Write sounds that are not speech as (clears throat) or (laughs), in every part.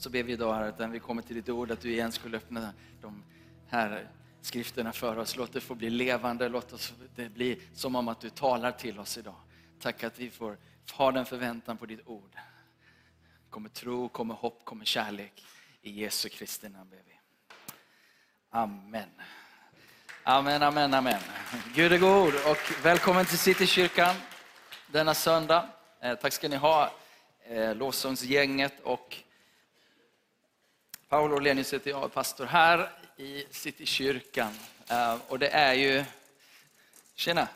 så ber vi idag Herre, att när vi kommer till ditt ord, att du igen skulle öppna de här skrifterna för oss. Låt det få bli levande, låt oss, det bli som om att du talar till oss idag. Tack att vi får ha den förväntan på ditt ord. Kommer tro, kommer hopp, kommer kärlek. I Jesu Kristi namn ber vi. Amen. Amen, amen, amen. Gud är god och välkommen till Citykyrkan denna söndag. Eh, tack ska ni ha, eh, lovsångsgänget och Paolo Lenius heter jag, pastor här i Citykyrkan. Eh, och det är ju, tjena,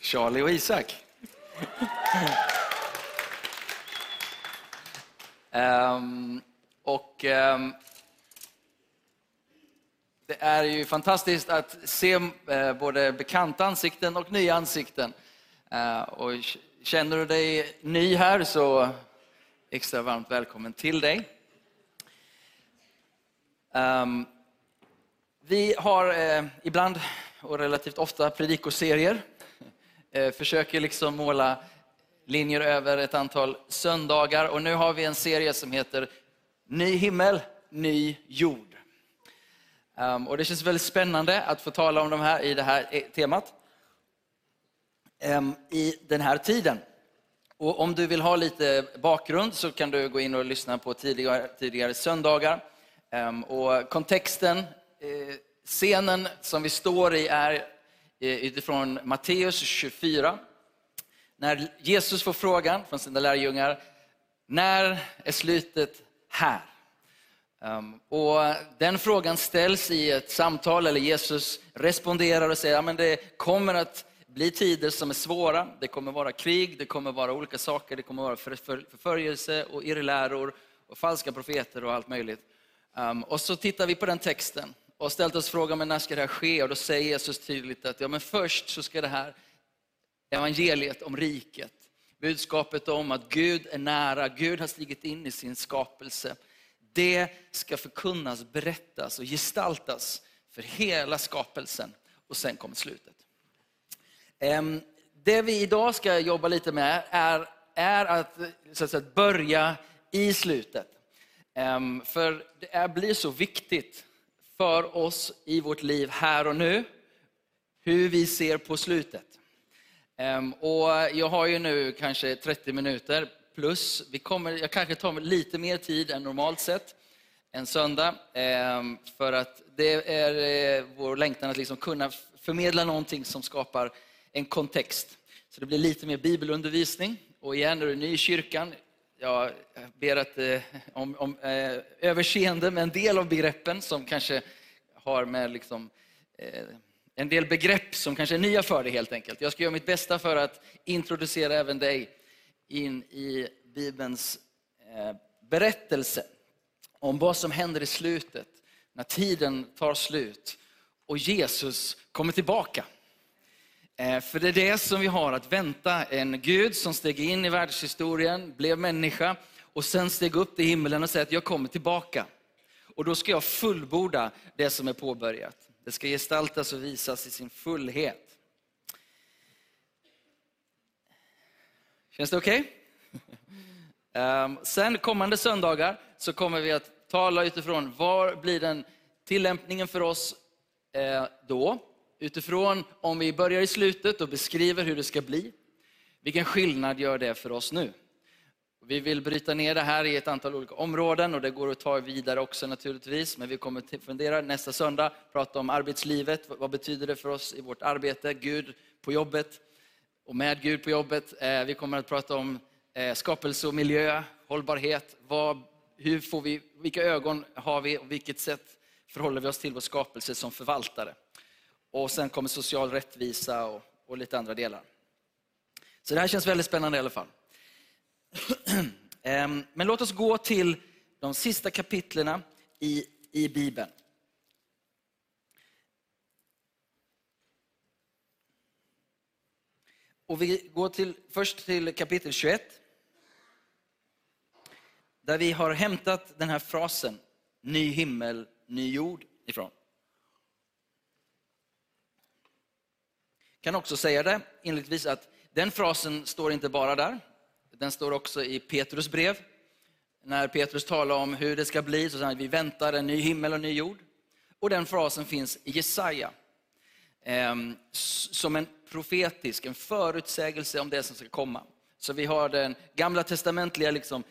Charlie och Isak. um, (laughs) och um, det är ju fantastiskt att se uh, både bekanta ansikten och nya ansikten. Uh, eh, och känner du dig ny här så extra varmt välkommen till dig. Um, vi har eh, ibland och relativt ofta predikoserier Eh, försöker liksom måla linjer över ett antal söndagar. Och nu har vi en serie som heter Ny himmel, ny jord. Um, och det känns väldigt spännande att få tala om de här i det här eh, temat. Um, I den här tiden. Och om du vill ha lite bakgrund så kan du gå in och lyssna på tidigare, tidigare söndagar. Ehm, och kontexten, eh, scenen som vi står i är eh, utifrån Matteus 24. När Jesus får frågan från sina lärjungar, när är slutet här? Ehm, och den frågan ställs i ett samtal, eller Jesus responderar och säger att det kommer att bli tider som är svåra. Det kommer vara krig, det kommer vara olika saker, det kommer vara förföljelse och irrläror och falska profeter och allt möjligt. Ehm, och så tittar vi på den texten och ställt oss frågan, men när ska det här ske? Och då säger Jesus tydligt att ja, men först så ska det här evangeliet om riket, budskapet om att Gud är nära, Gud har stigit in i sin skapelse. Det ska förkunnas, berättas och gestaltas för hela skapelsen. Och sen kommer slutet. Det vi idag ska jobba lite med är, är att, så att säga, börja i slutet. För det blir så viktigt för oss i vårt liv här och nu, hur vi ser på slutet. Och jag har ju nu kanske 30 minuter plus, vi kommer, jag kanske tar lite mer tid än normalt sett, en söndag. För att det är eh, vår längtan att liksom kunna förmedla någonting som skapar en kontext. Så det blir lite mer bibelundervisning. Och igen, är du ny i kyrkan, jag ber att, eh, om, om eh, överseende med en del av begreppen som kanske har med liksom, eh, en del begrepp som kanske är nya för dig helt enkelt. Jag ska göra mitt bästa för att introducera även dig in i Bibelns eh, berättelse om vad som händer i slutet, när tiden tar slut och Jesus kommer tillbaka. Eh, för det är det som vi har att vänta. En Gud som steg in i världshistorien, blev människa och sen steg upp till himlen och säger att jag kommer tillbaka. Och då ska jag fullborda det som är påbörjat. Det ska gestaltas och visas i sin fullhet. Känns det okej? Okay? (laughs) um, sen kommande söndagar så kommer vi att tala utifrån var blir den tillämpningen för oss eh, då? Utifrån om vi börjar i slutet och beskriver hur det ska bli, vilken skillnad gör det för oss nu? Vi vill bryta ner det här i ett antal olika områden och det går att ta vidare också naturligtvis. Men vi kommer att fundera nästa söndag, prata om arbetslivet. Vad betyder det för oss i vårt arbete? Gud på jobbet och med Gud på jobbet. Eh, vi kommer att prata om eh, skapelse och miljö, hållbarhet. Vad, hur får vi, vilka ögon har vi och vilket sätt förhåller vi oss till vår skapelse som förvaltare? Och sen kommer social rättvisa och, och lite andra delar. Så det här känns väldigt spännande i alla fall. (clears throat) Ehm, men låt oss gå till de sista kapitlerna i, i Bibeln. Och vi går till, först till kapitel 21. Där vi har hämtat den här frasen, ny himmel, ny jord ifrån. Kan också säga det inledningsvis att den frasen står inte bara där. Den står också i Petrus brev. När Petrus talar om hur det ska bli, så säger han att vi väntar en ny himmel och en ny jord. Och den frasen finns i Jesaja. Ehm, som en profetisk, en förutsägelse om det som ska komma. Så vi har den gamla testamentliga liksom,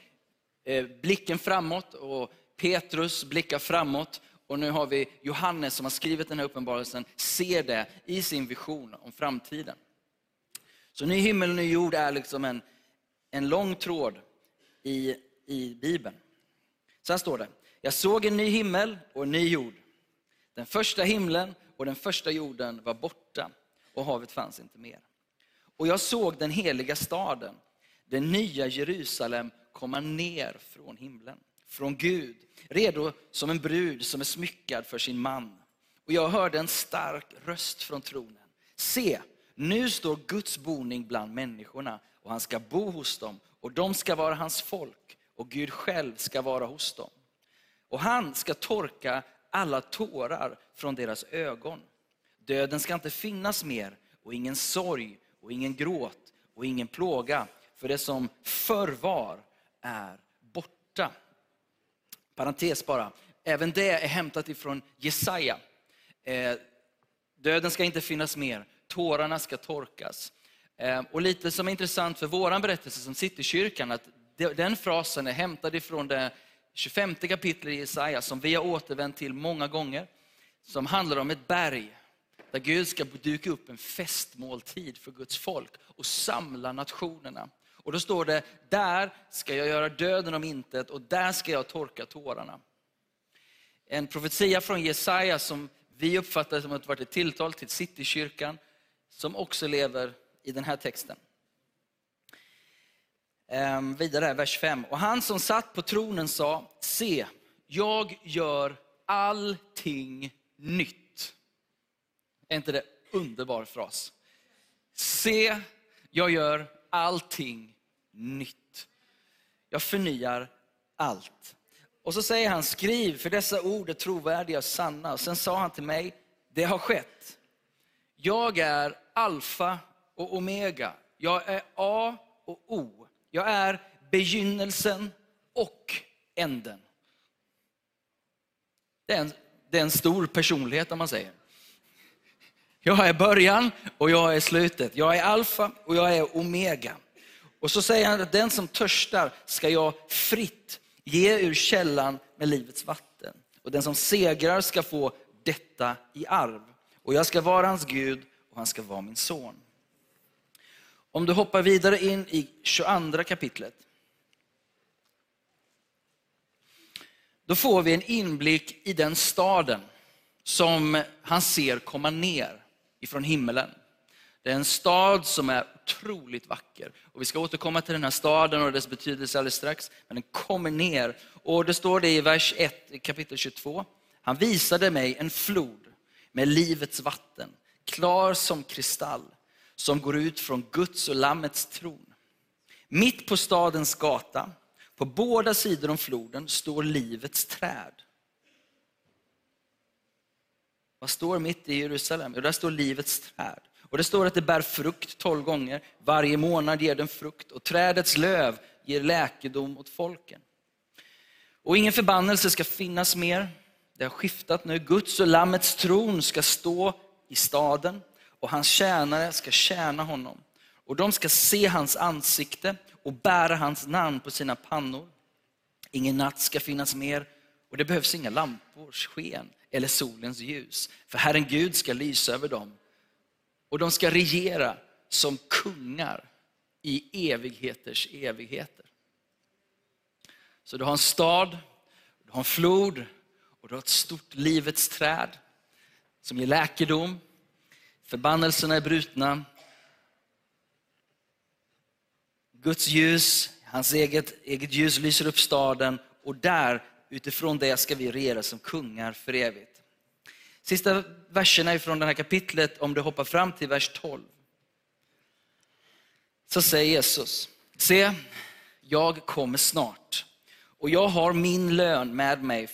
eh, blicken framåt och Petrus blickar framåt. Och nu har vi Johannes som har skrivit den här uppenbarelsen, ser det i sin vision om framtiden. Så ny himmel och ny jord är liksom en, en lång tråd i, i Bibeln. Sen står det, jag såg en ny himmel och en ny jord. Den första himlen och den första jorden var borta och havet fanns inte mer. Och jag såg den heliga staden, den nya Jerusalem, komma ner från himlen, från Gud, redo som en brud som är smyckad för sin man. Och jag hörde en stark röst från tronen. Se, nu står Guds boning bland människorna och han ska bo hos dem och de ska vara hans folk och Gud själv ska vara hos dem. Och han ska torka alla tårar från deras ögon. Döden ska inte finnas mer och ingen sorg och ingen gråt och ingen plåga. För det som förr var är borta. Parentes bara. Även det är hämtat ifrån Jesaja. Eh, döden ska inte finnas mer, tårarna ska torkas. Eh, och lite som är intressant för vår berättelse som Citykyrkan, att den frasen är hämtad ifrån det 25 kapitlet i Jesaja som vi har återvänt till många gånger. Som handlar om ett berg där Gud ska duka upp en festmåltid för Guds folk och samla nationerna. Och då står det, där ska jag göra döden om intet och där ska jag torka tårarna. En profetia från Jesaja som vi uppfattar som att varit ett tilltal till Citykyrkan, som också lever i den här texten. Ehm, vidare, vers 5. Och han som satt på tronen sa, se, jag gör allting nytt. Är inte det underbar fras? Se, jag gör allting nytt. Jag förnyar allt. Och så säger han, skriv för dessa ord är trovärdiga och sanna. Och sen sa han till mig, det har skett. Jag är alfa och omega. Jag är A och O. Jag är begynnelsen och änden. Det är en, det är en stor personlighet om man säger. Jag är början och jag är slutet. Jag är alfa och jag är omega. Och så säger han att den som törstar ska jag fritt ge ur källan med livets vatten. Och den som segrar ska få detta i arv. Och jag ska vara hans Gud och han ska vara min son. Om du hoppar vidare in i 22 kapitlet. Då får vi en inblick i den staden som han ser komma ner ifrån himmelen. Det är en stad som är otroligt vacker. Och vi ska återkomma till den här staden och dess betydelse alldeles strax. Men den kommer ner. Och det står det i vers 1 kapitel 22. Han visade mig en flod med livets vatten, klar som kristall, som går ut från Guds och Lammets tron. Mitt på stadens gata, på båda sidor om floden, står livets träd. Vad står mitt i Jerusalem? Jo, där står livets träd. Och det står att det bär frukt tolv gånger. Varje månad ger den frukt och trädets löv ger läkedom åt folken. Och ingen förbannelse ska finnas mer. Det har skiftat nu. Guds och Lammets tron ska stå i staden och hans tjänare ska tjäna honom. Och de ska se hans ansikte och bära hans namn på sina pannor. Ingen natt ska finnas mer och det behövs inga lampors sken eller solens ljus. För Herren Gud ska lysa över dem och de ska regera som kungar i evigheters evigheter. Så du har en stad, du har en flod och du har ett stort livets träd som ger läkedom. Förbannelserna är brutna. Guds ljus, hans eget, eget ljus lyser upp staden och där utifrån det ska vi regera som kungar för evigt. Sista verserna från det här kapitlet, om du hoppar fram till vers 12. Så säger Jesus, se, jag kommer snart och jag har min lön med mig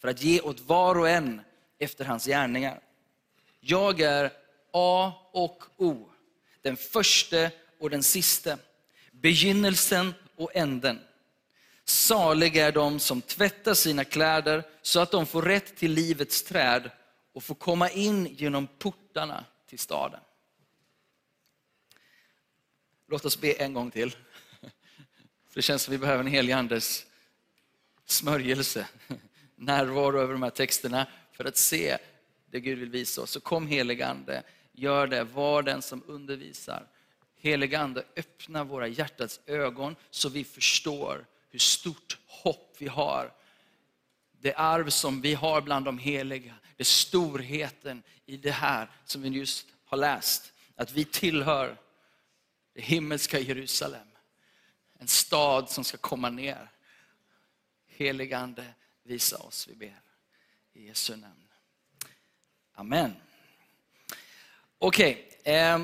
för att ge åt var och en efter hans gärningar. Jag är A och O, den första och den siste. begynnelsen och änden. Saliga är de som tvättar sina kläder så att de får rätt till livets träd och få komma in genom portarna till staden. Låt oss be en gång till. För (laughs) det känns som vi behöver en helig andes smörjelse, (laughs) närvaro över de här texterna för att se det Gud vill visa oss. Så kom helig ande, gör det, var den som undervisar. Helig ande, öppna våra hjärtats ögon så vi förstår hur stort hopp vi har. Det arv som vi har bland de heliga, det storheten i det här som vi just har läst. Att vi tillhör det himmelska Jerusalem. En stad som ska komma ner. Heligande, visa oss, vi ber. I Jesu namn. Amen. Okej, okay, eh,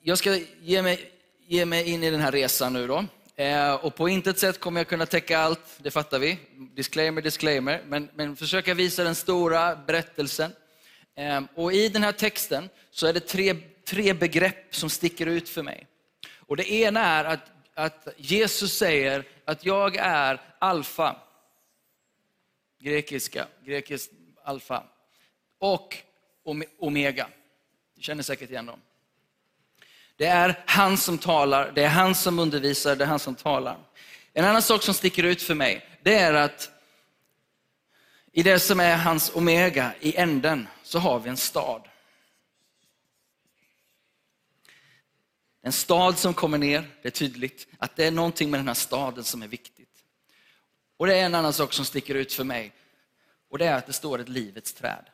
jag ska ge mig, ge mig in i den här resan nu då. Eh, och på intet sätt kommer jag kunna täcka allt, det fattar vi. Disclaimer, disclaimer. Men, men försöka visa den stora berättelsen. Eh, och i den här texten så är det tre, tre begrepp som sticker ut för mig. Och det ena är att, att Jesus säger att jag är alfa. Grekiska, grekiskt alfa. Och omega. Du känner säkert igen dem. Det är han som talar, det är han som undervisar, det är han som talar. En annan sak som sticker ut för mig, det är att i det som är hans omega, i änden, så har vi en stad. En stad som kommer ner, det är tydligt att det är någonting med den här staden som är viktigt. Och det är en annan sak som sticker ut för mig. Och det är att det står ett livets träd.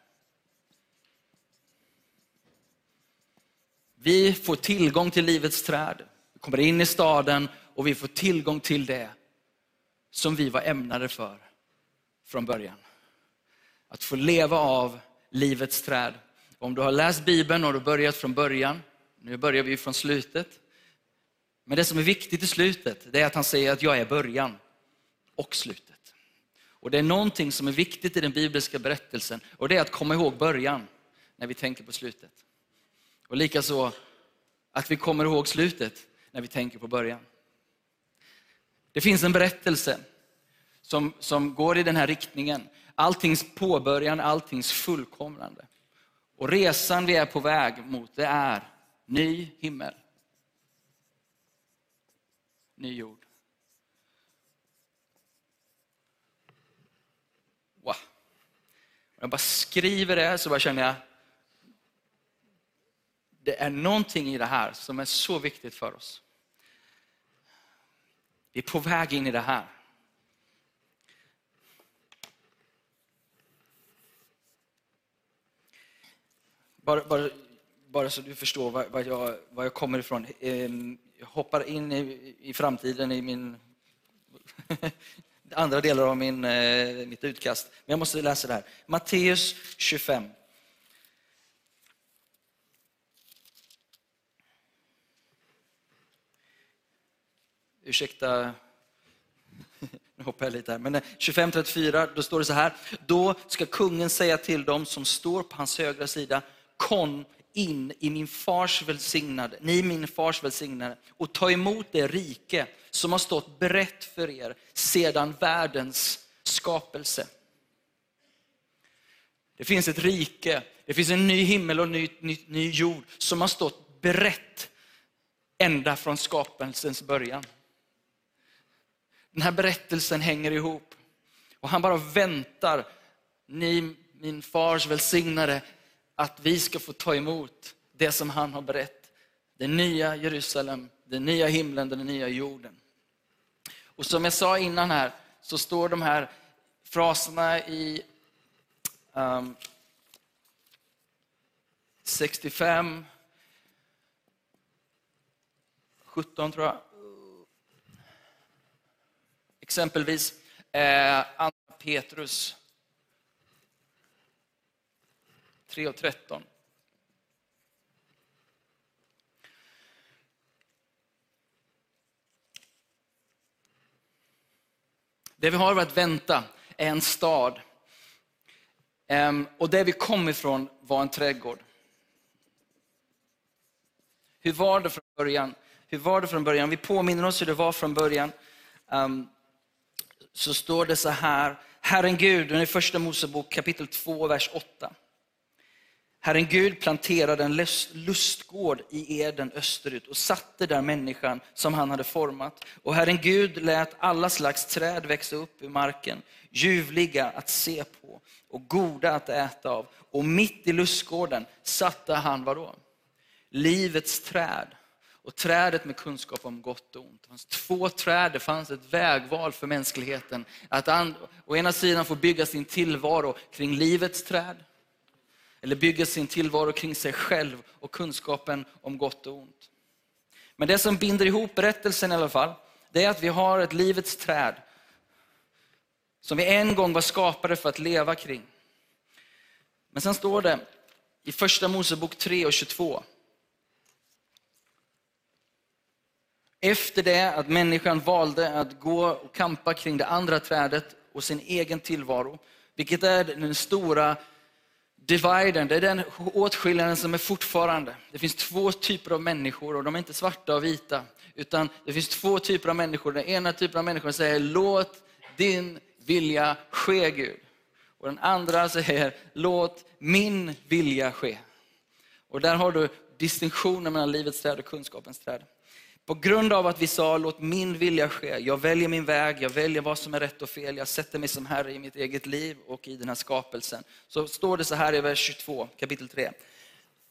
Vi får tillgång till livets träd. Vi kommer in i staden och vi får tillgång till det som vi var ämnade för från början. Att få leva av livets träd. Om du har läst Bibeln och du börjat från början, nu börjar vi från slutet. Men det som är viktigt i slutet, det är att han säger att jag är början och slutet. Och det är någonting som är viktigt i den bibliska berättelsen och det är att komma ihåg början när vi tänker på slutet. Och likaså att vi kommer ihåg slutet när vi tänker på början. Det finns en berättelse som, som går i den här riktningen. Alltings påbörjan, alltings fullkomnande. Och resan vi är på väg mot, det är ny himmel. Ny jord. Wow. Jag bara skriver det så bara känner jag, det är någonting i det här som är så viktigt för oss. Vi är på väg in i det här. Bara, bara, bara så du förstår var, var, jag, var jag kommer ifrån. Ehm, jag hoppar in i, i framtiden i min (laughs) andra delar av min, eh, mitt utkast. Men jag måste läsa det här. Matteus 25. Ursäkta, (laughs) nu hoppar jag lite här, men eh, 25.34, då står det så här. Då ska kungen säga till dem som står på hans högra sida, kom in i min fars välsignade, ni min fars välsignade och ta emot det rike som har stått brett för er sedan världens skapelse. Det finns ett rike, det finns en ny himmel och en ny, ny, ny jord som har stått brett, ända från skapelsens början. Den här berättelsen hänger ihop. Och han bara väntar, ni min fars välsignade, att vi ska få ta emot det som han har berett. Det nya Jerusalem, den nya himlen, den nya jorden. Och som jag sa innan här, så står de här fraserna i um, 65, 17 tror jag. Exempelvis eh, Andra Petrus 3 och 13. Det vi har att vänta är en stad. Och det vi kom ifrån var en trädgård. Hur var det från början? Hur var det från början? Vi påminner oss hur det var från början. Um, så står det så här, Herren Gud, i första Mosebok kapitel 2, vers 8. Herren Gud planterade en lustgård i Eden österut och satte där människan som han hade format. Och Herren Gud lät alla slags träd växa upp ur marken, ljuvliga att se på och goda att äta av. Och mitt i lustgården satte han vadå? Livets träd och trädet med kunskap om gott och ont. Det fanns två träd, det fanns ett vägval för mänskligheten. Att å ena sidan få bygga sin tillvaro kring livets träd, eller bygga sin tillvaro kring sig själv och kunskapen om gott och ont. Men det som binder ihop berättelsen i alla fall, det är att vi har ett livets träd som vi en gång var skapade för att leva kring. Men sen står det i första Mosebok 3 och 22. Efter det att människan valde att gå och kampa kring det andra trädet och sin egen tillvaro, vilket är den stora dividen, det är den åtskillnaden som är fortfarande. Det finns två typer av människor och de är inte svarta och vita. Utan det finns två typer av människor. Den ena typen av människor säger låt din vilja ske Gud. Och den andra säger låt min vilja ske. Och där har du distinktionen mellan livets träd och kunskapens träd. På grund av att vi sa, låt min vilja ske. Jag väljer min väg, jag väljer vad som är rätt och fel. Jag sätter mig som Herre i mitt eget liv och i den här skapelsen. Så står det så här i vers 22, kapitel 3.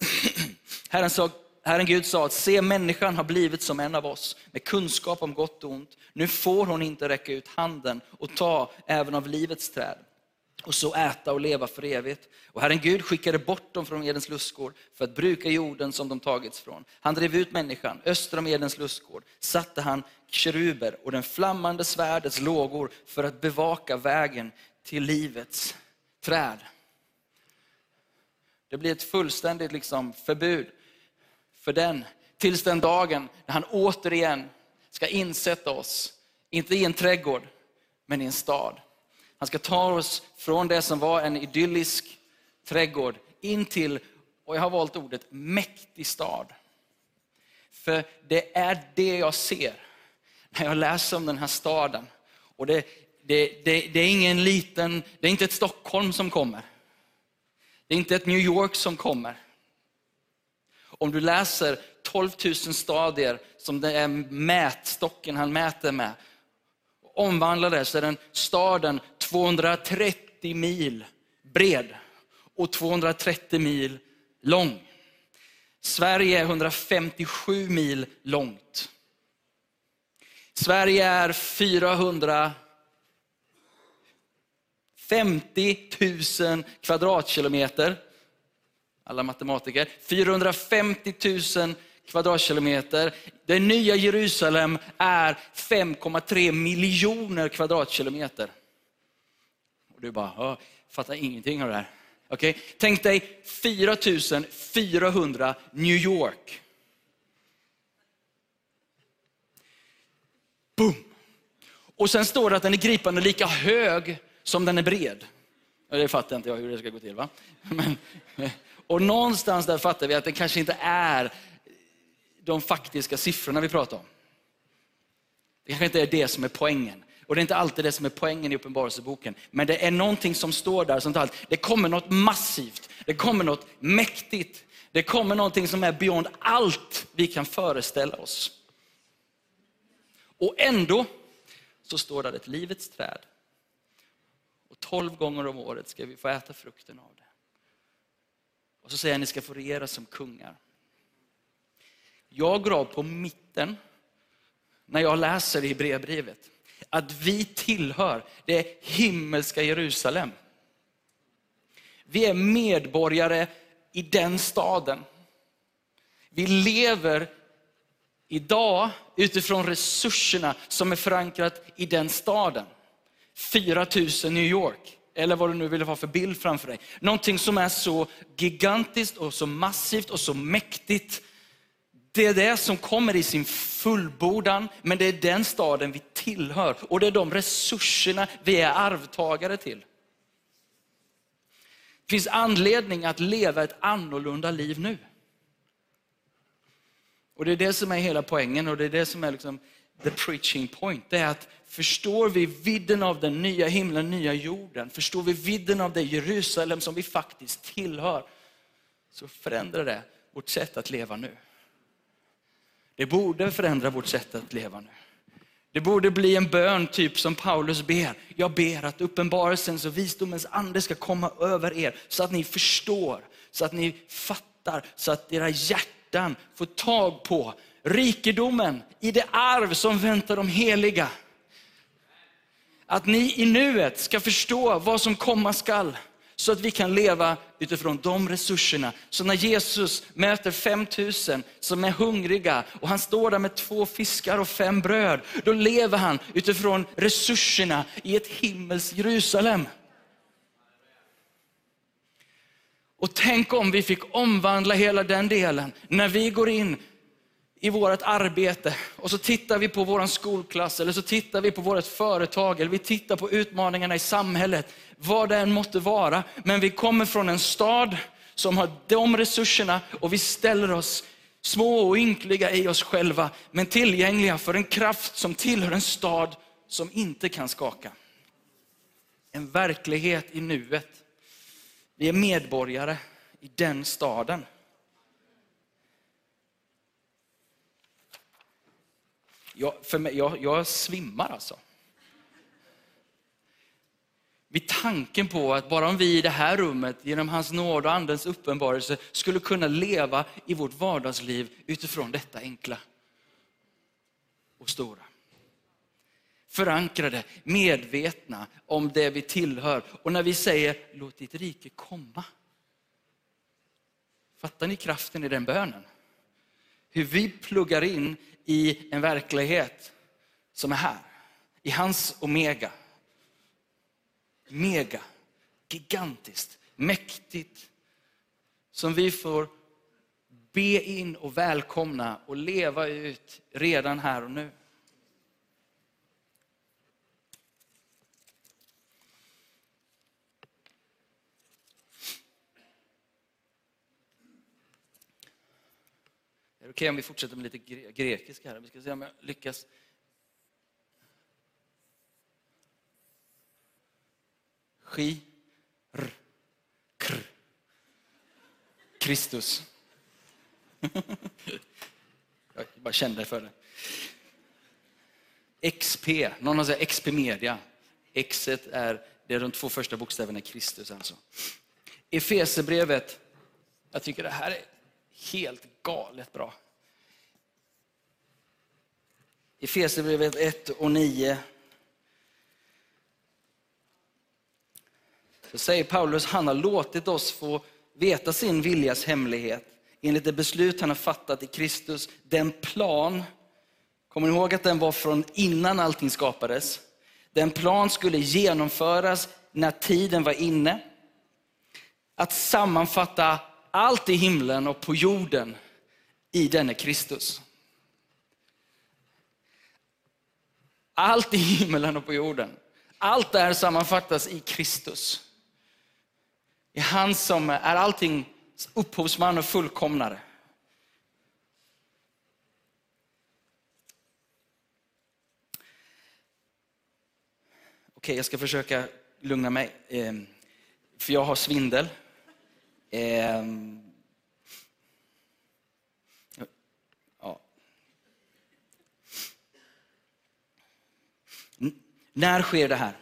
(clears throat) Herren, sa, Herren Gud sa att se människan har blivit som en av oss med kunskap om gott och ont. Nu får hon inte räcka ut handen och ta även av livets träd och så äta och leva för evigt. Och Herren Gud skickade bort dem från Edens lustgård för att bruka jorden som de tagits från. Han drev ut människan, öster om Edens lustgård satte han keruber och den flammande svärdets lågor för att bevaka vägen till livets träd. Det blir ett fullständigt liksom förbud för den tills den dagen när han återigen ska insätta oss, inte i en trädgård, men i en stad. Han ska ta oss från det som var en idyllisk trädgård in till, och jag har valt ordet, mäktig stad. För det är det jag ser när jag läser om den här staden. Och det, det, det, det är ingen liten, det är inte ett Stockholm som kommer. Det är inte ett New York som kommer. Om du läser 12 000 stadier som det är mätstocken han mäter med, omvandlar det så är den staden 230 mil bred och 230 mil lång. Sverige är 157 mil långt. Sverige är 450 000 kvadratkilometer. Alla matematiker. 450 000 kvadratkilometer. Det nya Jerusalem är 5,3 miljoner kvadratkilometer. Och du bara, jag fattar ingenting av det här. Okay? Tänk dig 4400 New York. Boom! Och sen står det att den är gripande lika hög som den är bred. Det fattar inte jag hur det ska gå till. va? Men, och någonstans där fattar vi att det kanske inte är de faktiska siffrorna vi pratar om. Det kanske inte är det som är poängen. Och det är inte alltid det som är poängen i Uppenbarelseboken. Men det är någonting som står där som. Det kommer något massivt, det kommer något mäktigt. Det kommer någonting som är beyond allt vi kan föreställa oss. Och ändå så står där ett livets träd. Och tolv gånger om året ska vi få äta frukten av det. Och så säger han, ni ska få regera som kungar. Jag drar på mitten när jag läser i brevbrevet att vi tillhör det himmelska Jerusalem. Vi är medborgare i den staden. Vi lever idag utifrån resurserna som är förankrat i den staden. 4000 New York, eller vad du nu vill ha för bild framför dig. Någonting som är så gigantiskt och så massivt och så mäktigt det är det som kommer i sin fullbordan, men det är den staden vi tillhör. Och det är de resurserna vi är arvtagare till. Det finns anledning att leva ett annorlunda liv nu. Och det är det som är hela poängen och det är det som är liksom the preaching point. Det är att förstår vi vidden av den nya himlen, nya jorden, förstår vi vidden av det Jerusalem som vi faktiskt tillhör, så förändrar det vårt sätt att leva nu. Det borde förändra vårt sätt att leva nu. Det borde bli en bön typ som Paulus ber. Jag ber att uppenbarelsens och visdomens ande ska komma över er så att ni förstår, så att ni fattar, så att era hjärtan får tag på rikedomen i det arv som väntar de heliga. Att ni i nuet ska förstå vad som komma skall så att vi kan leva utifrån de resurserna. Så när Jesus möter 5000 som är hungriga och han står där med två fiskar och fem bröd, då lever han utifrån resurserna i ett himmels Jerusalem. Och tänk om vi fick omvandla hela den delen när vi går in i vårt arbete och så tittar vi på vår skolklass eller så tittar vi på vårt företag eller vi tittar på utmaningarna i samhället, vad det än måtte vara. Men vi kommer från en stad som har de resurserna och vi ställer oss små och ynkliga i oss själva, men tillgängliga för en kraft som tillhör en stad som inte kan skaka. En verklighet i nuet. Vi är medborgare i den staden. Jag, för mig, jag, jag svimmar alltså. Vid tanken på att bara om vi i det här rummet, genom hans nåd och andens uppenbarelse, skulle kunna leva i vårt vardagsliv utifrån detta enkla och stora. Förankrade, medvetna om det vi tillhör. Och när vi säger, låt ditt rike komma. Fattar ni kraften i den bönen? Hur vi pluggar in i en verklighet som är här. I hans omega. Mega, gigantiskt, mäktigt. Som vi får be in och välkomna och leva ut redan här och nu. Okay om vi fortsätter med lite grekiska här? Vi ska se om jag lyckas. Ski, r, kr. Kristus. (laughs) jag bara kände för det. XP, någon har sagt XP Media. X är, det är de två första bokstäverna i Kristus alltså. Efesebrevet, jag tycker det här är helt galet bra. Efesierbrevet 1 och 9. Så säger Paulus, han har låtit oss få veta sin viljas hemlighet enligt det beslut han har fattat i Kristus, den plan, kommer ni ihåg att den var från innan allting skapades? Den plan skulle genomföras när tiden var inne. Att sammanfatta allt i himlen och på jorden i denne Kristus. Allt i himlen och på jorden. Allt det här sammanfattas i Kristus. I han som är alltings upphovsman och fullkomnare. Okej, jag ska försöka lugna mig, ehm, för jag har svindel. Ehm, ja. När sker det här?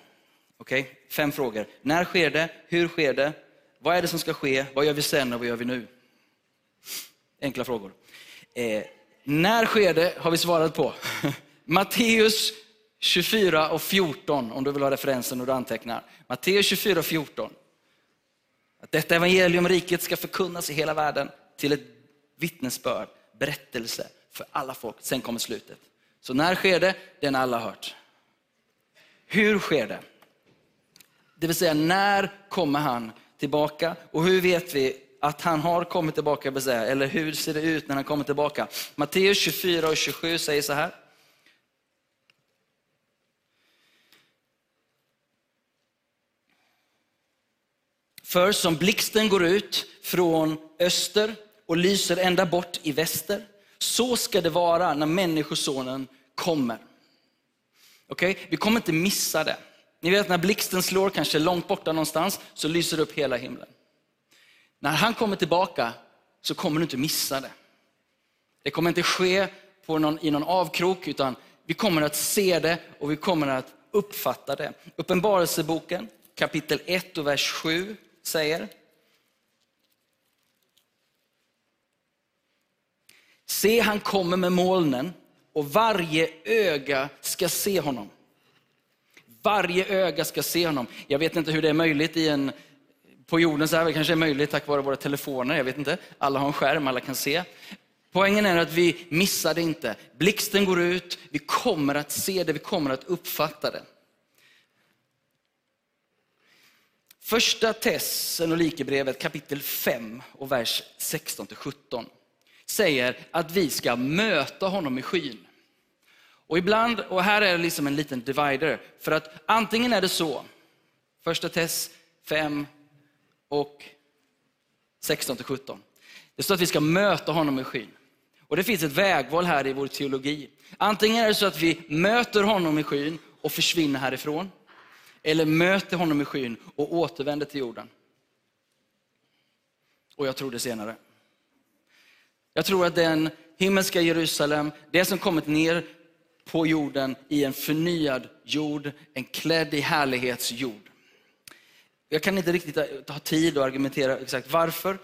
Okej, okay. fem frågor. När sker det? Hur sker det? Vad är det som ska ske? Vad gör vi sen och vad gör vi nu? Enkla frågor. Eh, när sker det har vi svarat på. (laughs) Matteus 24 och 14, om du vill ha referensen och du antecknar. Matteus 24 och 14. Att detta evangelium, riket, ska förkunnas i hela världen till ett vittnesbörd, berättelse för alla folk. Sen kommer slutet. Så när sker det? Den alla hört. Hur sker det? Det vill säga, när kommer han tillbaka? Och hur vet vi att han har kommit tillbaka? Eller hur ser det ut när han kommer tillbaka? Matteus 24 och 27 säger så här. För som blixten går ut från öster och lyser ända bort i väster, Så ska det vara när Människosonen kommer. Okay? Vi kommer inte missa det. Ni vet när blixten slår, kanske långt borta någonstans, så lyser det upp hela himlen. När han kommer tillbaka så kommer du inte missa det. Det kommer inte ske på någon, i någon avkrok, utan vi kommer att se det och vi kommer att uppfatta det. Uppenbarelseboken kapitel 1 och vers 7 säger Se, han kommer med molnen och varje öga ska se honom. Varje öga ska se honom. Jag vet inte hur det är möjligt i en, på jorden, så här, det kanske är möjligt tack vare våra telefoner, jag vet inte. Alla har en skärm, alla kan se. Poängen är att vi missar det inte. Blixten går ut, vi kommer att se det, vi kommer att uppfatta det. Första Thessalonikerbrevet kapitel 5 och vers 16-17 säger att vi ska möta honom i skyn. Och ibland, och här är det liksom en liten divider, för att antingen är det så, första Tess 5 och 16-17. Det står att vi ska möta honom i skyn. Och det finns ett vägval här i vår teologi. Antingen är det så att vi möter honom i skyn och försvinner härifrån. Eller möter honom i skyn och återvänder till jorden. Och jag tror det senare. Jag tror att den himmelska Jerusalem, det som kommit ner på jorden i en förnyad jord, en klädd i härlighetsjord. Jag kan inte riktigt ha tid att argumentera exakt varför.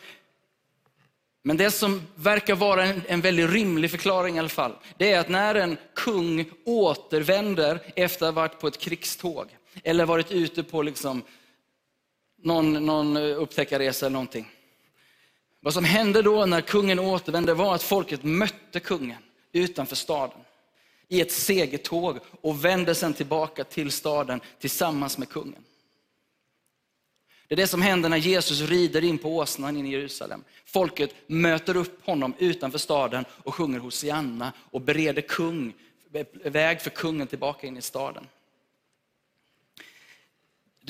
Men det som verkar vara en, en väldigt rimlig förklaring i alla fall, det är att när en kung återvänder efter att ha varit på ett krigståg, eller varit ute på liksom någon, någon upptäckarresa eller någonting. Vad som hände då när kungen återvände var att folket mötte kungen utanför staden i ett segertåg och vände sedan tillbaka till staden tillsammans med kungen. Det är det som händer när Jesus rider in på åsnan in i Jerusalem. Folket möter upp honom utanför staden och sjunger Hosianna och bereder kung, väg för kungen tillbaka in i staden.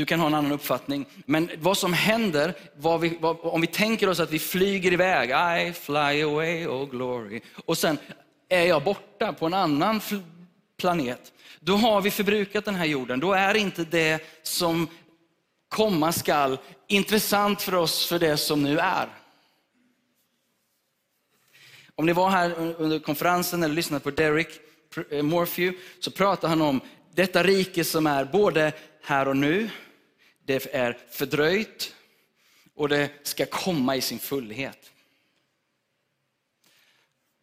Du kan ha en annan uppfattning. Men vad som händer, vad vi, vad, om vi tänker oss att vi flyger iväg, I fly away, oh glory. Och sen är jag borta på en annan planet. Då har vi förbrukat den här jorden. Då är inte det som komma skall intressant för oss för det som nu är. Om ni var här under konferensen eller lyssnade på Derek eh, Morphew så pratar han om detta rike som är både här och nu, det är fördröjt och det ska komma i sin fullhet.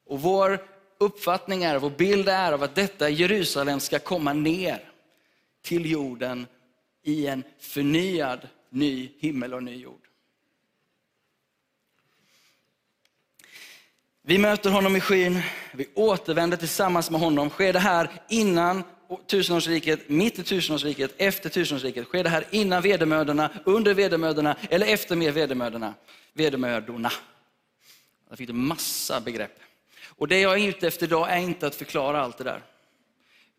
Och vår uppfattning är, vår bild är av att detta Jerusalem ska komma ner till jorden i en förnyad ny himmel och ny jord. Vi möter honom i skyn, vi återvänder tillsammans med honom. Sker det här innan tusenårsriket, mitt i tusenårsriket, efter tusenårsriket? Sker det här innan vedermödorna, under vedermödorna eller efter med vedermödorna? Vedermödorna. Där fick du massa begrepp. Och det jag är ute efter idag är inte att förklara allt det där.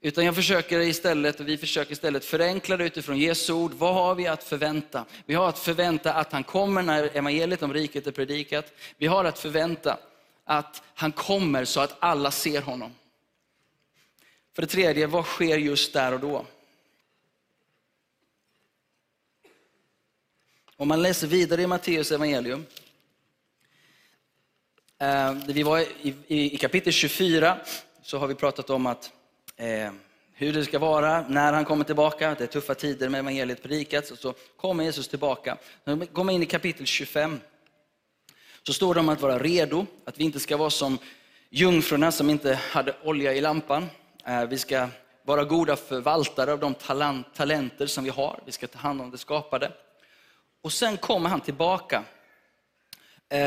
Utan jag försöker istället, och vi försöker istället förenkla det utifrån Jesu ord. Vad har vi att förvänta? Vi har att förvänta att han kommer när evangeliet om riket är predikat. Vi har att förvänta att han kommer så att alla ser honom. För det tredje, vad sker just där och då? Om man läser vidare i Matteus evangelium. Eh, vi var i kapitel 24 så har vi pratat om att eh, hur det ska vara när han kommer tillbaka. Det är tuffa tider med evangeliet predikats och så kommer Jesus tillbaka. När vi kommer in i kapitel 25 så står det om att vara redo, att vi inte ska vara som jungfrurna som inte hade olja i lampan. Eh, vi ska vara goda förvaltare av de talenter som vi har. Vi ska ta hand om det skapade. Och sen kommer han tillbaka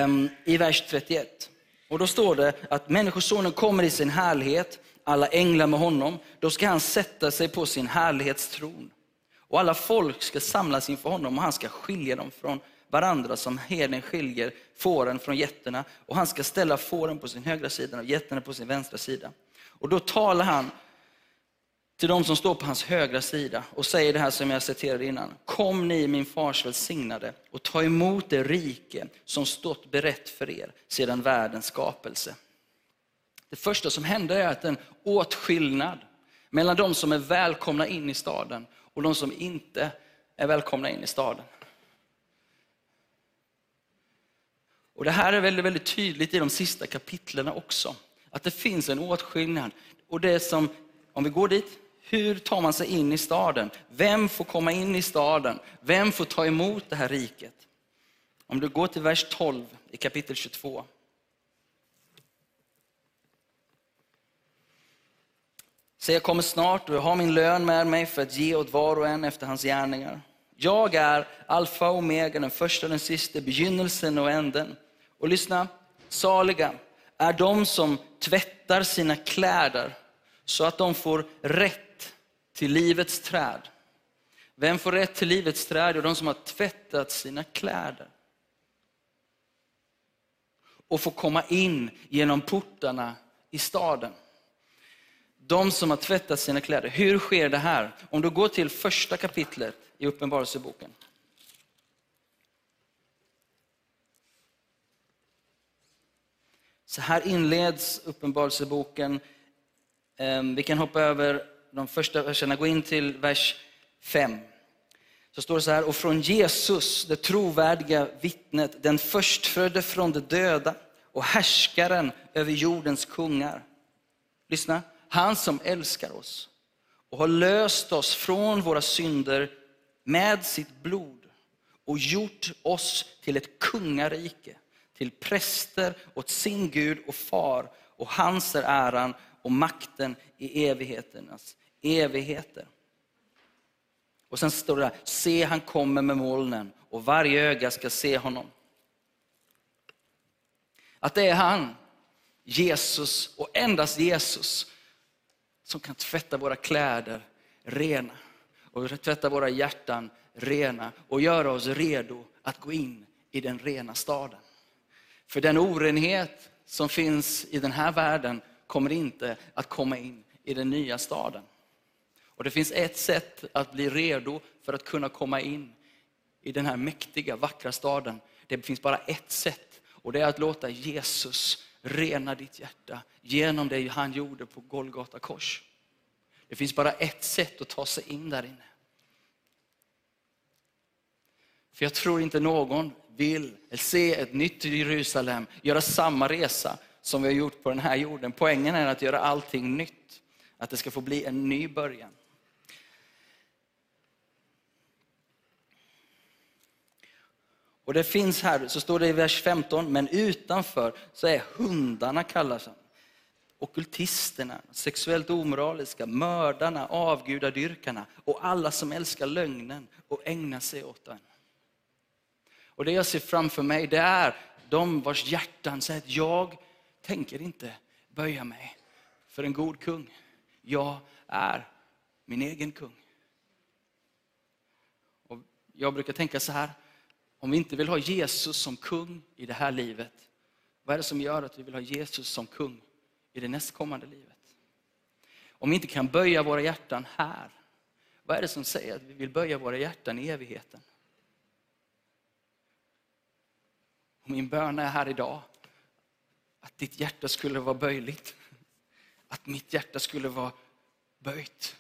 um, i vers 31. Och då står det att Människosonen kommer i sin härlighet alla änglar med honom. Då ska han sätta sig på sin härlighetstron. Och alla folk ska samlas inför honom och han ska skilja dem från varandra som herden skiljer fåren från getterna. Och han ska ställa fåren på sin högra sida och getterna på sin vänstra sida. Och då talar han till de som står på hans högra sida och säger det här som jag citerade innan. Kom ni min fars välsignade och ta emot det rike som stått berett för er sedan världens skapelse. Det första som händer är att en åtskillnad mellan de som är välkomna in i staden och de som inte är välkomna in i staden. Och Det här är väldigt, väldigt tydligt i de sista kapitlen också. Att det finns en åtskillnad. Och det som, om vi går dit, hur tar man sig in i staden? Vem får komma in i staden? Vem får ta emot det här riket? Om du går till vers 12 i kapitel 22. Så jag kommer snart och jag har min lön med mig för att ge åt var och en efter hans gärningar. Jag är alfa och omega, den första och den sista, begynnelsen och änden. Och lyssna, saliga är de som tvättar sina kläder så att de får rätt till livets träd. Vem får rätt till livets träd? Jo, de som har tvättat sina kläder. Och får komma in genom portarna i staden. De som har tvättat sina kläder. Hur sker det här? Om du går till första kapitlet i Uppenbarelseboken. Så här inleds Uppenbarelseboken. Ehm, vi kan hoppa över de första verserna, gå in till vers 5. Så står det så här, och från Jesus, det trovärdiga vittnet, den förstfödde från de döda och härskaren över jordens kungar. Lyssna, han som älskar oss och har löst oss från våra synder med sitt blod och gjort oss till ett kungarike till präster åt sin Gud och far och hans är äran och makten i evigheternas evigheter. Och sen står det där, se han kommer med molnen och varje öga ska se honom. Att det är han, Jesus och endast Jesus som kan tvätta våra kläder rena och tvätta våra hjärtan rena och göra oss redo att gå in i den rena staden. För den orenhet som finns i den här världen kommer inte att komma in i den nya staden. Och det finns ett sätt att bli redo för att kunna komma in i den här mäktiga, vackra staden. Det finns bara ett sätt och det är att låta Jesus rena ditt hjärta genom det han gjorde på Golgata kors. Det finns bara ett sätt att ta sig in där inne. För jag tror inte någon vill se ett nytt Jerusalem, göra samma resa som vi har gjort på den här jorden. Poängen är att göra allting nytt. Att det ska få bli en ny början. Och det finns här, så står det i vers 15, men utanför så är hundarna kallas han. Okultisterna, sexuellt omoraliska, mördarna, avgudadyrkarna och alla som älskar lögnen och ägnar sig åt den. Och det jag ser framför mig, det är de vars hjärtan säger att jag tänker inte böja mig för en god kung. Jag är min egen kung. Och jag brukar tänka så här, om vi inte vill ha Jesus som kung i det här livet, vad är det som gör att vi vill ha Jesus som kung i det nästkommande livet? Om vi inte kan böja våra hjärtan här, vad är det som säger att vi vill böja våra hjärtan i evigheten? Och min bön är här idag att ditt hjärta skulle vara böjligt. Att mitt hjärta skulle vara böjt.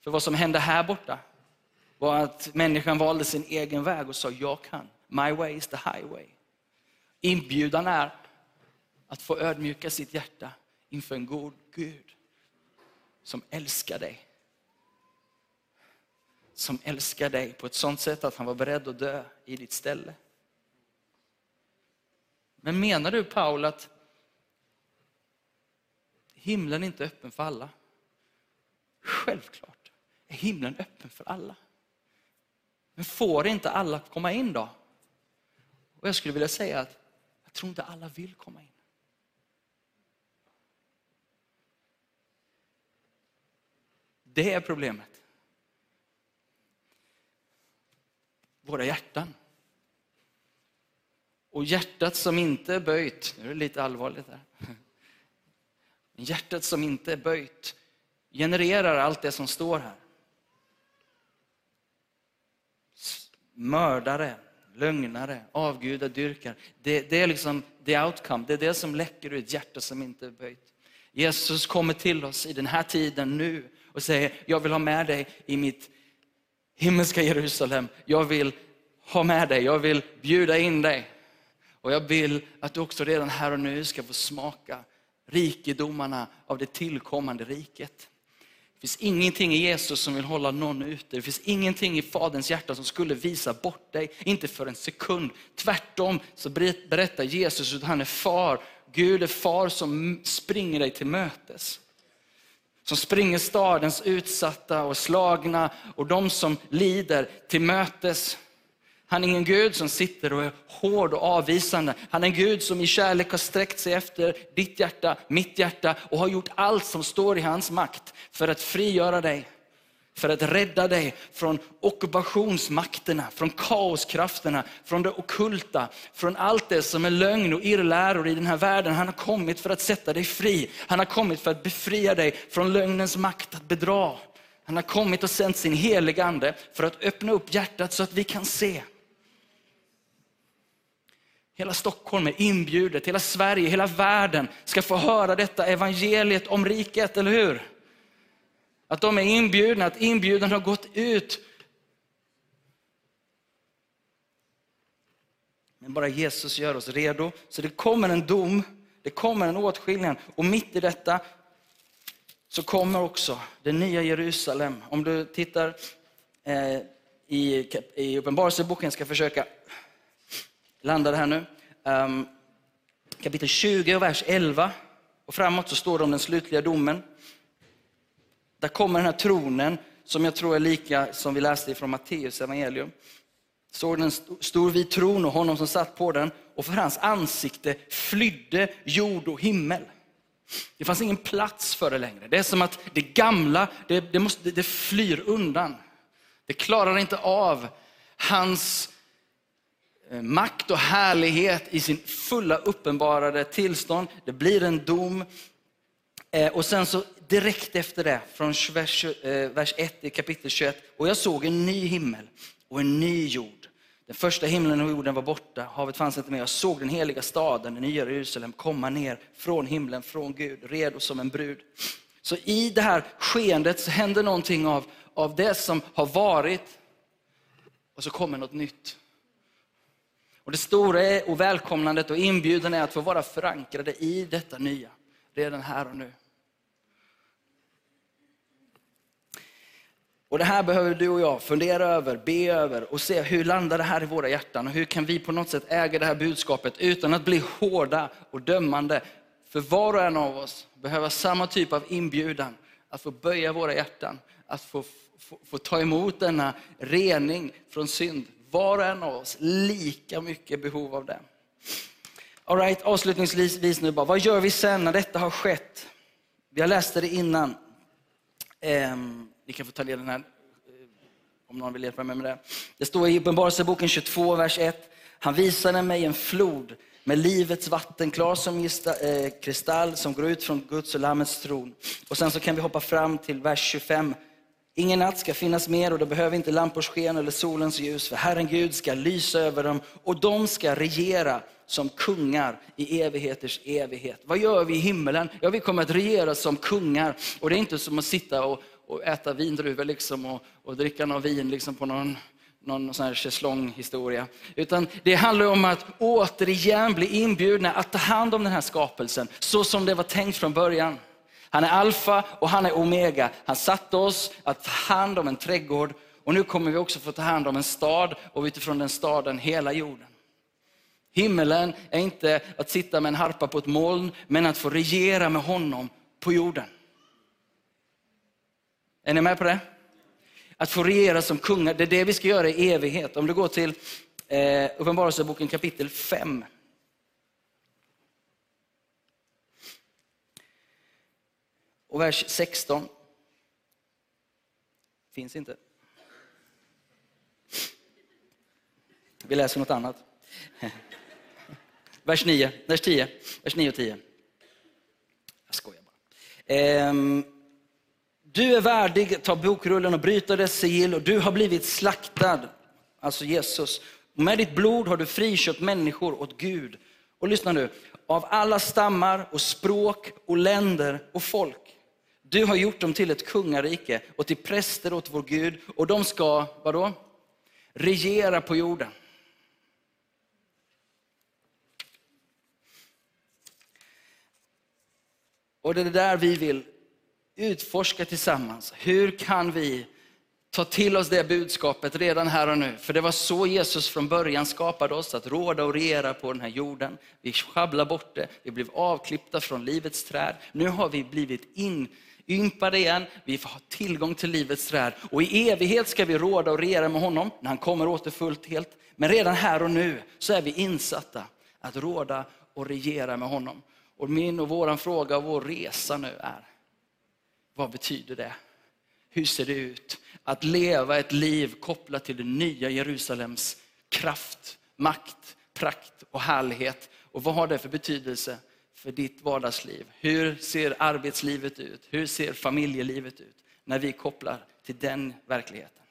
För vad som hände här borta var att människan valde sin egen väg och sa jag kan. My way is the highway. Inbjudan är att få ödmjuka sitt hjärta inför en god Gud som älskar dig. Som älskar dig på ett sånt sätt att han var beredd att dö i ditt ställe. Men menar du Paul att himlen inte är öppen för alla? Självklart är himlen öppen för alla. Men får inte alla komma in då? Och jag skulle vilja säga att jag tror inte alla vill komma in. Det är problemet. Våra hjärtan. Och hjärtat som inte är böjt, nu är det lite allvarligt här. (laughs) Hjärtat som inte är böjt genererar allt det som står här. Mördare, lögnare, avgudadyrkare. Det, det är liksom the outcome, det är det som läcker ur ett hjärta som inte är böjt. Jesus kommer till oss i den här tiden nu och säger, jag vill ha med dig i mitt himmelska Jerusalem. Jag vill ha med dig, jag vill bjuda in dig. Och jag vill att du också redan här och nu ska få smaka rikedomarna av det tillkommande riket. Det finns ingenting i Jesus som vill hålla någon ute. Det finns ingenting i Faderns hjärta som skulle visa bort dig, inte för en sekund. Tvärtom så berättar Jesus att han är far. Gud är far som springer dig till mötes. Som springer stadens utsatta och slagna och de som lider till mötes. Han är ingen Gud som sitter och är hård och avvisande. Han är en Gud som i kärlek har sträckt sig efter ditt hjärta, mitt hjärta och har gjort allt som står i hans makt för att frigöra dig. För att rädda dig från ockupationsmakterna, från kaoskrafterna, från det okulta, från allt det som är lögn och irrläror i den här världen. Han har kommit för att sätta dig fri. Han har kommit för att befria dig från lögnens makt att bedra. Han har kommit och sänt sin heliga ande för att öppna upp hjärtat så att vi kan se. Hela Stockholm är inbjudet, hela Sverige, hela världen ska få höra detta evangeliet om riket, eller hur? Att de är inbjudna, att inbjudan har gått ut. Men bara Jesus gör oss redo. Så det kommer en dom, det kommer en åtskillnad. Och mitt i detta så kommer också det nya Jerusalem. Om du tittar eh, i, i Uppenbarelseboken, ska försöka landar här nu. Um, kapitel 20 och vers 11 och framåt så står det om den slutliga domen. Där kommer den här tronen som jag tror är lika som vi läste från Matteus evangelium. Såg en stor vit tron och honom som satt på den och för hans ansikte flydde jord och himmel. Det fanns ingen plats för det längre. Det är som att det gamla, det, det, måste, det flyr undan. Det klarar inte av hans Eh, makt och härlighet i sin fulla uppenbarade tillstånd. Det blir en dom. Eh, och sen så direkt efter det, från vers, eh, vers 1 i kapitel 21. Och jag såg en ny himmel och en ny jord. Den första himlen och jorden var borta, havet fanns inte mer. Jag såg den heliga staden, den nya Jerusalem, komma ner från himlen, från Gud, redo som en brud. Så i det här skeendet så händer någonting av, av det som har varit och så kommer något nytt. Och det stora och välkomnandet och inbjudan är att få vara förankrade i detta nya, redan här och nu. Och Det här behöver du och jag fundera över, be över och se hur landar det här i våra hjärtan och hur kan vi på något sätt äga det här budskapet utan att bli hårda och dömande. För var och en av oss behöver samma typ av inbjudan att få böja våra hjärtan, att få, få, få ta emot denna rening från synd var och en av oss lika mycket behov av det. All right, avslutningsvis nu bara, vad gör vi sen när detta har skett? Jag läste det innan. Eh, ni kan få ta del den här eh, om någon vill hjälpa mig med det. Det står i Uppenbarelseboken 22, vers 1. Han visade mig en flod med livets vatten, klar som eh, kristall, som går ut från Guds och Lammets tron. Och sen så kan vi hoppa fram till vers 25. Ingen natt ska finnas mer och det behöver inte lampors sken eller solens ljus, för Herren Gud ska lysa över dem och de ska regera som kungar i evigheters evighet. Vad gör vi i himmelen? Ja, vi kommer att regera som kungar. Och det är inte som att sitta och, och äta vindruvor liksom och, och dricka någon vin liksom på någon, någon sån här schäslonghistoria. Utan det handlar om att återigen bli inbjudna att ta hand om den här skapelsen, så som det var tänkt från början. Han är alfa och han är omega. Han satte oss att ta hand om en trädgård och nu kommer vi också få ta hand om en stad och utifrån den staden hela jorden. Himmelen är inte att sitta med en harpa på ett moln, men att få regera med honom på jorden. Är ni med på det? Att få regera som kungar, det är det vi ska göra i evighet. Om du går till eh, Uppenbarelseboken kapitel 5. Och vers 16 finns inte. Vi läser något annat. (laughs) Vers 9, vers 10, vers 9 och 10. Jag skojar bara. Ehm, du är värdig att ta bokrullen och bryta dess sigill och du har blivit slaktad, alltså Jesus, Med ditt blod har du friköpt människor åt Gud. Och lyssna nu, av alla stammar och språk och länder och folk. Du har gjort dem till ett kungarike och till präster åt vår Gud och de ska, vadå? Regera på jorden. Och det är det där vi vill utforska tillsammans. Hur kan vi ta till oss det budskapet redan här och nu? För det var så Jesus från början skapade oss, att råda och regera på den här jorden. Vi sjabblade bort det, vi blev avklippta från livets träd. Nu har vi blivit inympade igen, vi får ha tillgång till livets träd. Och i evighet ska vi råda och regera med honom, när han kommer åter fullt helt. Men redan här och nu så är vi insatta att råda och regera med honom. Och min och våran fråga och vår resa nu är, vad betyder det? Hur ser det ut att leva ett liv kopplat till det nya Jerusalems kraft, makt, prakt och härlighet? Och vad har det för betydelse för ditt vardagsliv? Hur ser arbetslivet ut? Hur ser familjelivet ut? När vi kopplar till den verkligheten.